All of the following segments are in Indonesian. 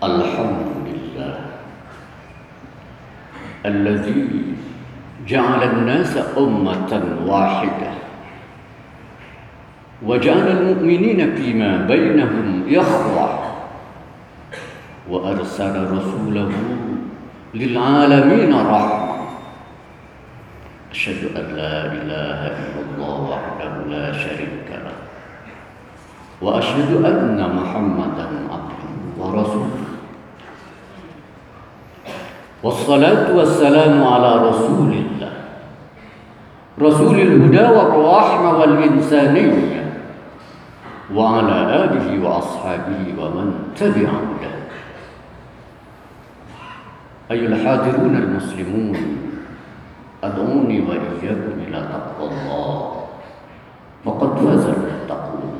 الحمد لله الذي جعل الناس أمة واحدة وجعل المؤمنين فيما بينهم إخوة وأرسل رسوله للعالمين رحمة. أشهد أن لا إله إلا الله وحده لا شريك له وأشهد أن محمدا عبده ورسوله. والصلاة والسلام على رسول الله. رسول الهدى والرحمة والإنسانية. وعلى آله وأصحابه ومن تبع هداه أيها الحاضرون المسلمون أدعوني وإياكم إلى تقوى الله. فقد فاز المتقون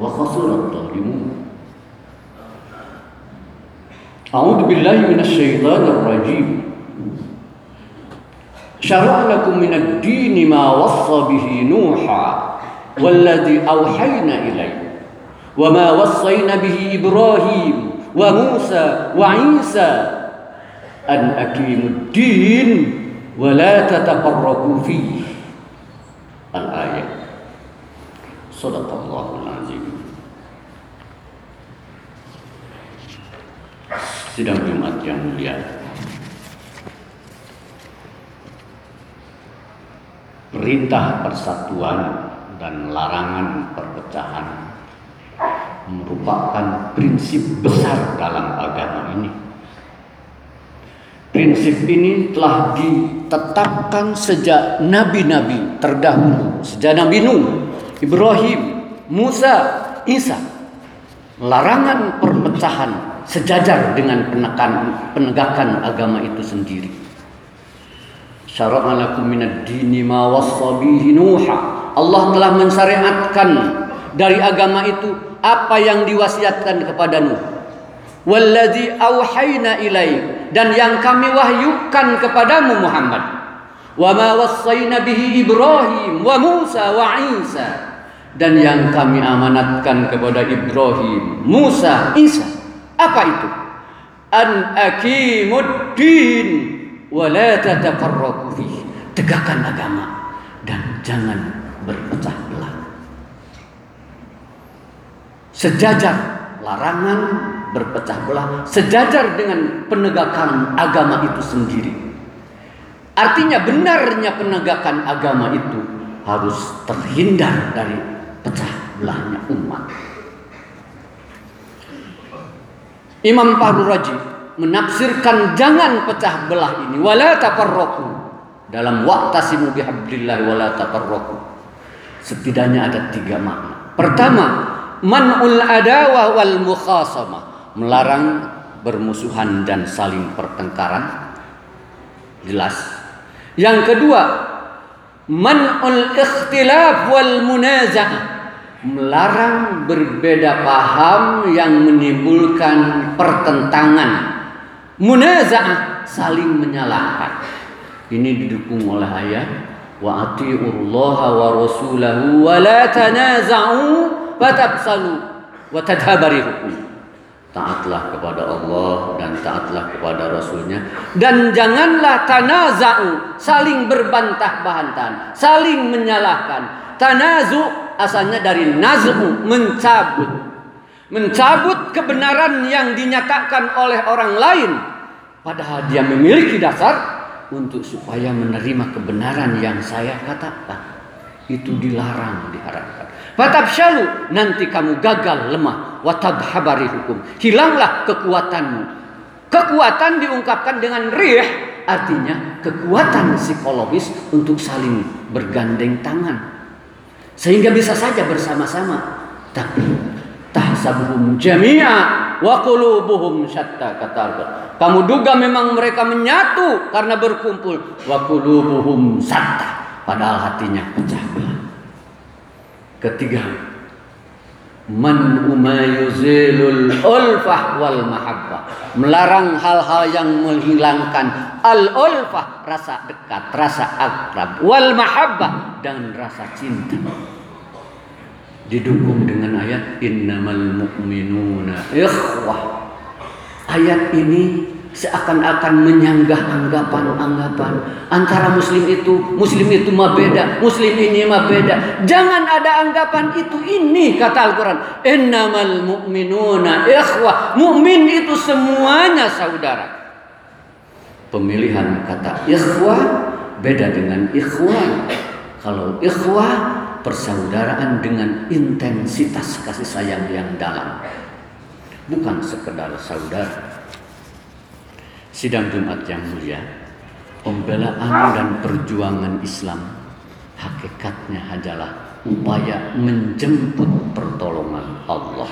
وخسر الظالمون. أعوذ بالله من الشيطان الرجيم. شرع لكم من الدين ما وصى به نوحا والذي أوحينا إليه وما وصينا به إبراهيم وموسى وعيسى أن أقيموا الدين ولا تتفرقوا فيه. الآية. صدق الله العظيم. Sidang Jumat yang mulia Perintah persatuan dan larangan perpecahan merupakan prinsip besar dalam agama ini. Prinsip ini telah ditetapkan sejak nabi-nabi terdahulu, sejak Nabi Nuh, Ibrahim, Musa, Isa. Larangan perpecahan sejajar dengan penekan, penegakan agama itu sendiri. Syara'a minad dini ma wassa Nuha. Allah telah mensyariatkan dari agama itu apa yang diwasiatkan kepada Nuh. Walladzi auhayna ilaik dan yang kami wahyukan kepadamu Muhammad. Wa ma wassayna bihi Ibrahim wa Musa wa Isa dan yang kami amanatkan kepada Ibrahim, Musa, Isa. Apa itu? An aqimud din wa la tatafarraqu. Tegakkan agama dan jangan berpecah belah. Sejajar larangan berpecah belah sejajar dengan penegakan agama itu sendiri. Artinya benarnya penegakan agama itu harus terhindar dari pecah belahnya umat. Imam Fahru Raji menafsirkan jangan pecah belah ini wala tafarraqu dalam waqtasimu bihablillah wala tafarraqu. Setidaknya ada tiga makna. Pertama, man'ul adawah wal mukhasamah, melarang bermusuhan dan saling pertengkaran. Jelas. Yang kedua, man'ul ikhtilaf wal munaza'ah, melarang berbeda paham yang menimbulkan pertentangan. Munaza'ah saling menyalahkan. Ini didukung oleh ayat wa atiullaha wa rasulahu wa la tanaza'u fatabsalu wa tadhabari hukum. Taatlah kepada Allah dan taatlah kepada Rasulnya dan janganlah tanaza'u saling berbantah-bantahan, saling menyalahkan. Tanazu asalnya dari naz'u mencabut. Mencabut kebenaran yang dinyatakan oleh orang lain padahal dia memiliki dasar untuk supaya menerima kebenaran yang saya katakan. Itu dilarang diharapkan. Fatabshalu nanti kamu gagal lemah watadhabari hukum. Hilanglah kekuatanmu. Kekuatan diungkapkan dengan rih artinya kekuatan psikologis untuk saling bergandeng tangan. Sehingga bisa saja bersama-sama. Tapi tahsabuhum jami'a wa qulubuhum syatta kata Allah. Kamu duga memang mereka menyatu karena berkumpul wa qulubuhum syatta padahal hatinya pecah belah. Ketiga, man umayuzilul ulfah wal mahabbah melarang hal-hal yang menghilangkan al ulfah rasa dekat rasa akrab wal mahabbah dan rasa cinta. Didukung dengan ayat innamal mu'minuna ikhwah. Ayat ini seakan-akan menyanggah anggapan-anggapan. Antara muslim itu muslim itu mah beda muslim ini mah beda. Jangan ada anggapan itu ini kata Al-Qur'an. Innamal mu'minuna ikhwah. Mukmin itu semuanya saudara. Pemilihan kata ikhwah beda dengan ikhwan. Kalau ikhwah persaudaraan dengan intensitas kasih sayang yang dalam. Bukan sekedar saudara sidang Jumat yang mulia, pembelaan dan perjuangan Islam hakikatnya adalah upaya menjemput pertolongan Allah.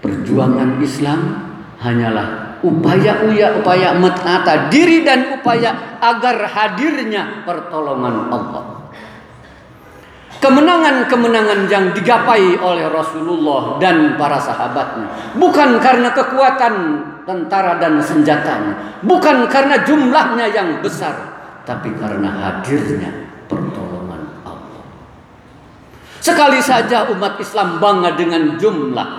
Perjuangan Islam hanyalah upaya uya upaya menata diri dan upaya agar hadirnya pertolongan Allah. Kemenangan-kemenangan yang digapai oleh Rasulullah dan para sahabatnya bukan karena kekuatan tentara dan senjatanya, bukan karena jumlahnya yang besar, tapi karena hadirnya pertolongan Allah. Sekali saja umat Islam bangga dengan jumlah,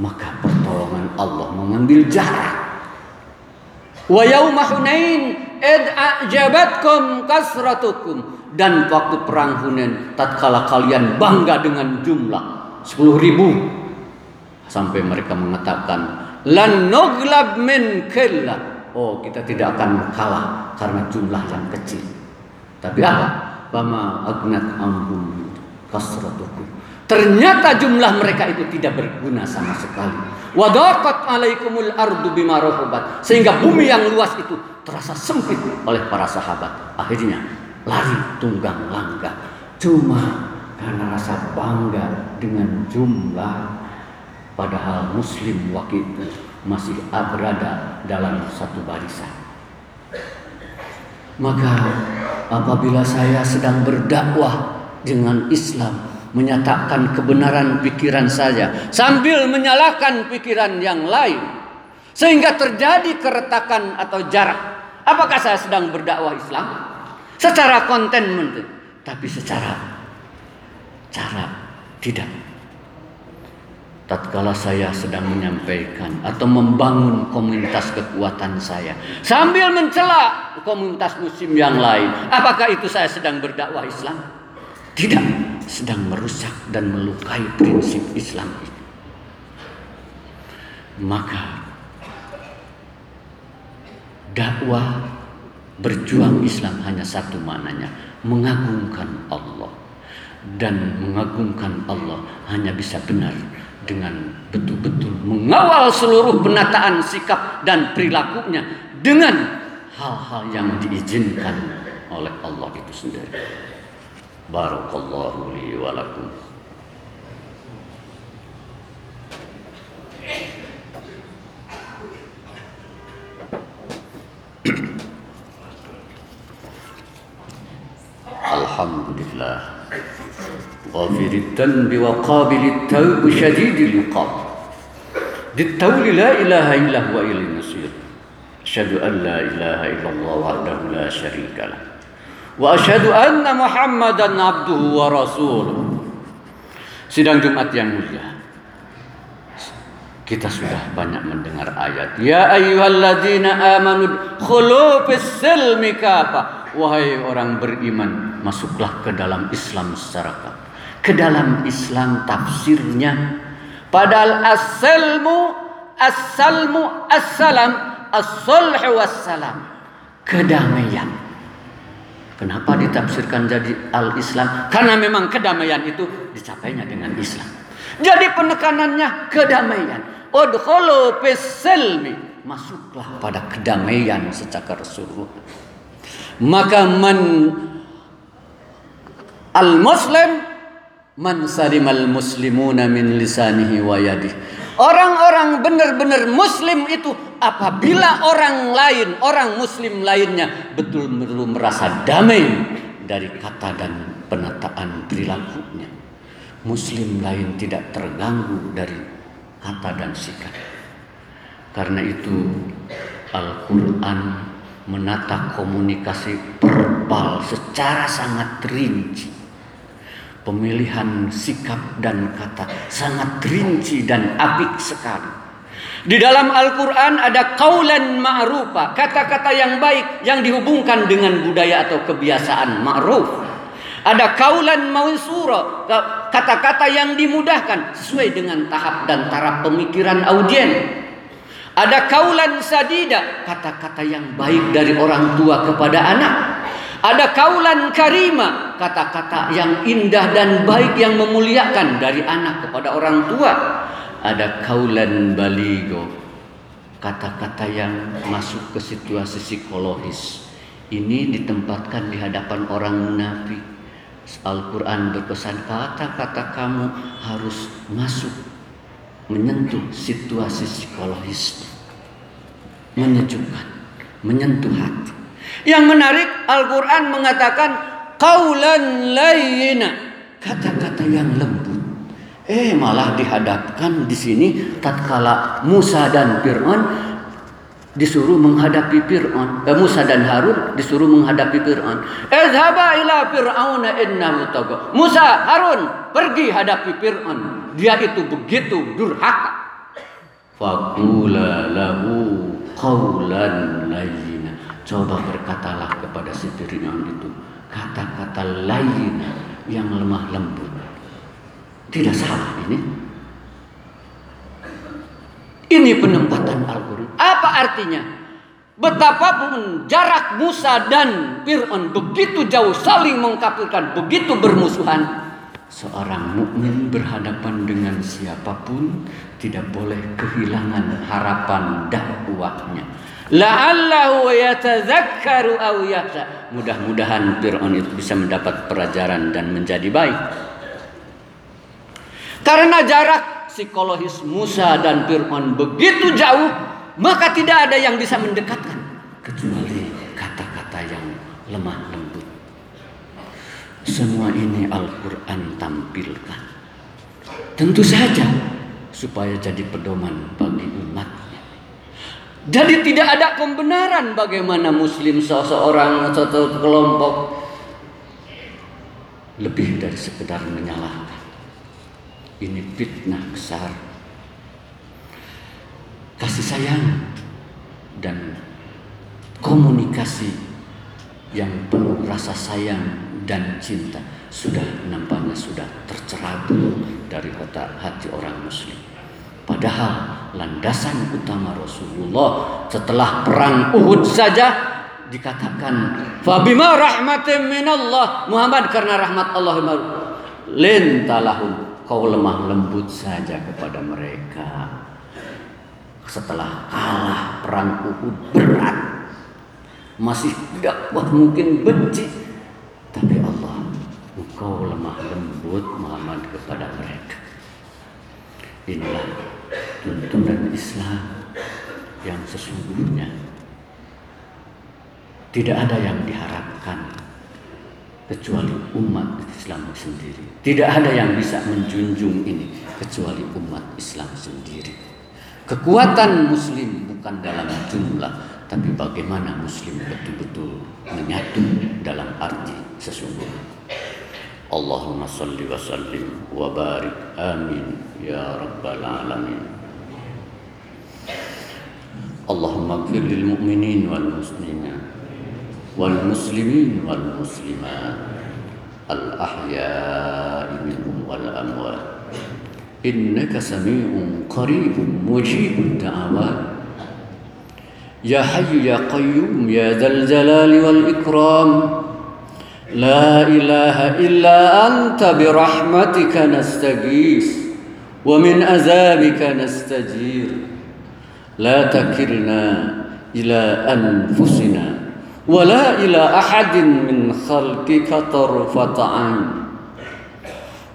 maka pertolongan Allah mengambil jarak. Wa a'jabatkum kasratukum. Dan waktu perang Hunain tatkala kalian bangga dengan jumlah 10 ribu sampai mereka mengatakan lan min oh kita tidak akan kalah karena jumlah yang kecil. Tapi apa? Bama agnat ambum kasratukum ternyata jumlah mereka itu tidak berguna sama sekali wadaqat alaikumul ardu bima sehingga bumi yang luas itu terasa sempit oleh para sahabat akhirnya lari tunggang langgang. Cuma karena rasa bangga dengan jumlah padahal muslim waktu itu masih berada dalam satu barisan. Maka apabila saya sedang berdakwah dengan Islam menyatakan kebenaran pikiran saya sambil menyalahkan pikiran yang lain sehingga terjadi keretakan atau jarak apakah saya sedang berdakwah Islam Secara konten mungkin, tapi secara cara tidak. Tatkala saya sedang menyampaikan atau membangun komunitas kekuatan saya sambil mencela komunitas muslim yang lain, apakah itu saya sedang berdakwah Islam? Tidak, sedang merusak dan melukai prinsip Islam itu. Maka dakwah Berjuang Islam hanya satu maknanya, mengagungkan Allah. Dan mengagungkan Allah hanya bisa benar dengan betul-betul mengawal seluruh penataan sikap dan perilakunya dengan hal-hal yang diizinkan oleh Allah itu sendiri. Barakallahu li wa lakum. الحمد لله غافر الذنب وقابل التوب شديد العقاب بالتول لا إله إلا هو إلى المصير أشهد أن لا إله إلا الله وحده لا شريك له وأشهد أن محمدا عبده ورسوله Sidang Jumat yang mulia Kita sudah banyak mendengar ayat Ya ayyuhalladzina amanu khulu fis silmi kafa Wahai orang beriman masuklah ke dalam Islam secara kaf. Ke dalam Islam tafsirnya padahal as-salmu as-salmu as-salam as-sulh wassalam kedamaian. Kenapa ditafsirkan jadi al-Islam? Karena memang kedamaian itu dicapainya dengan Islam. Jadi penekanannya kedamaian. Udkhulu fis Masuklah pada kedamaian secara keseluruhan. Maka man Al-muslim man salimal muslimuna min lisanihi wa. Orang-orang benar-benar muslim itu apabila orang lain, orang muslim lainnya betul-betul merasa damai dari kata dan penataan perilakunya. Muslim lain tidak terganggu dari kata dan sikap. Karena itu Al-Quran menata komunikasi verbal secara sangat rinci Pemilihan sikap dan kata sangat rinci dan apik sekali. Di dalam Al-Quran ada kaulan ma'rufa, kata-kata yang baik yang dihubungkan dengan budaya atau kebiasaan ma'ruf. Ada kaulan mawisura, kata-kata yang dimudahkan sesuai dengan tahap dan taraf pemikiran audien. Ada kaulan sadida, kata-kata yang baik dari orang tua kepada anak. Ada kaulan karima, kata-kata yang indah dan baik yang memuliakan dari anak kepada orang tua. Ada kaulan baligo, kata-kata yang masuk ke situasi psikologis. Ini ditempatkan di hadapan orang munafik. Al-Quran berpesan kata-kata kamu harus masuk menyentuh situasi psikologis menyejukkan menyentuh hati yang menarik Al-Quran mengatakan kaulan layyina, kata-kata yang lembut. Eh malah dihadapkan di sini tatkala Musa dan Fir'aun disuruh menghadapi Fir'aun. Eh, Musa dan Harun disuruh menghadapi Fir'aun. Ezhaba ila Fir'auna innahu tagha. Musa, Harun, pergi hadapi Fir'aun. Dia itu begitu durhaka. Faqula lahu qawlan layyin Coba berkatalah kepada si Fir'aun itu kata-kata lain yang lemah lembut. Tidak salah ini. Ini penempatan Al-Quran. Apa artinya? Betapapun jarak Musa dan Fir'aun begitu jauh saling mengkafirkan, begitu bermusuhan. Seorang mukmin berhadapan dengan siapa pun tidak boleh kehilangan harapan dakwahnya la'allahu yatadzakkaru aw yakhsha. Mudah-mudahan Fir'aun itu bisa mendapat pelajaran dan menjadi baik. Karena jarak psikologis Musa dan Fir'aun begitu jauh, maka tidak ada yang bisa mendekatkan kecuali kata-kata yang lemah lembut. Semua ini Al-Qur'an tampilkan. Tentu saja supaya jadi pedoman bagi umat jadi tidak ada pembenaran bagaimana muslim seseorang atau kelompok lebih dari sekedar menyalahkan. Ini fitnah besar. Kasih sayang dan komunikasi yang penuh rasa sayang dan cinta sudah nampaknya sudah tercerabut dari otak hati orang muslim. Padahal landasan utama Rasulullah setelah perang Uhud saja dikatakan fabima rahmatin minallah. Muhammad karena rahmat Allah lintalahum. Kau lemah lembut saja kepada mereka. Setelah kalah perang Uhud berat masih tidak mungkin benci tapi Allah engkau lemah lembut Muhammad kepada mereka inilah tuntunan Islam yang sesungguhnya tidak ada yang diharapkan kecuali umat Islam sendiri. Tidak ada yang bisa menjunjung ini kecuali umat Islam sendiri. Kekuatan muslim bukan dalam jumlah, tapi bagaimana muslim betul-betul menyatu dalam arti sesungguhnya. Allahumma salli wa sallim wa barik amin ya rabbal alamin. اللهم اغفر للمؤمنين والمسلمين والمسلمين والمسلمات الأحياء منهم والأموات إنك سميع قريب مجيب الدعوات يا حي يا قيوم يا ذا الجلال والإكرام لا إله إلا أنت برحمتك نستغيث ومن عذابك نستجير. لا تكلنا إلى أنفسنا ولا إلى أحد من خلقك طرفة عين.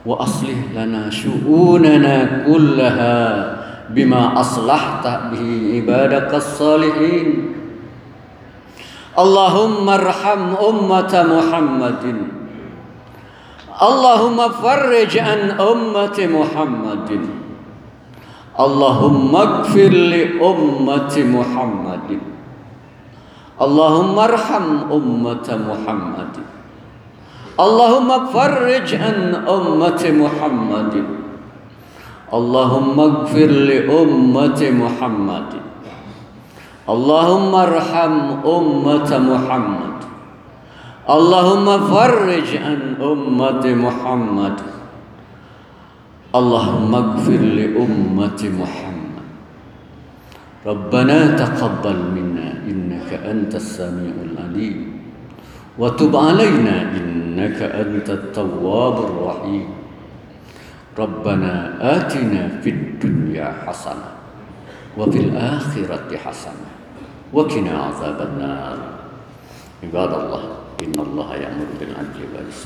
وأصلح لنا شؤوننا كلها بما أصلحت به عبادك الصالحين. اللهم ارحم أمة محمد. اللهم فرج عن أمة محمد. اللهم اغفر لأمة محمد. اللهم ارحم أمة محمد. اللهم فرج عن أمة محمد. اللهم اغفر لأمة محمد. اللهم ارحم أمة محمد. اللهم فرج عن أمة محمد. اللهم اغفر لأمة محمد. ربنا تقبل منا إنك أنت السميع العليم. وتب علينا إنك أنت التواب الرحيم. ربنا آتنا في الدنيا حسنة وفي الآخرة حسنة. وقنا عذاب النار. عباد الله إن الله يأمر بالعدل والإحسان.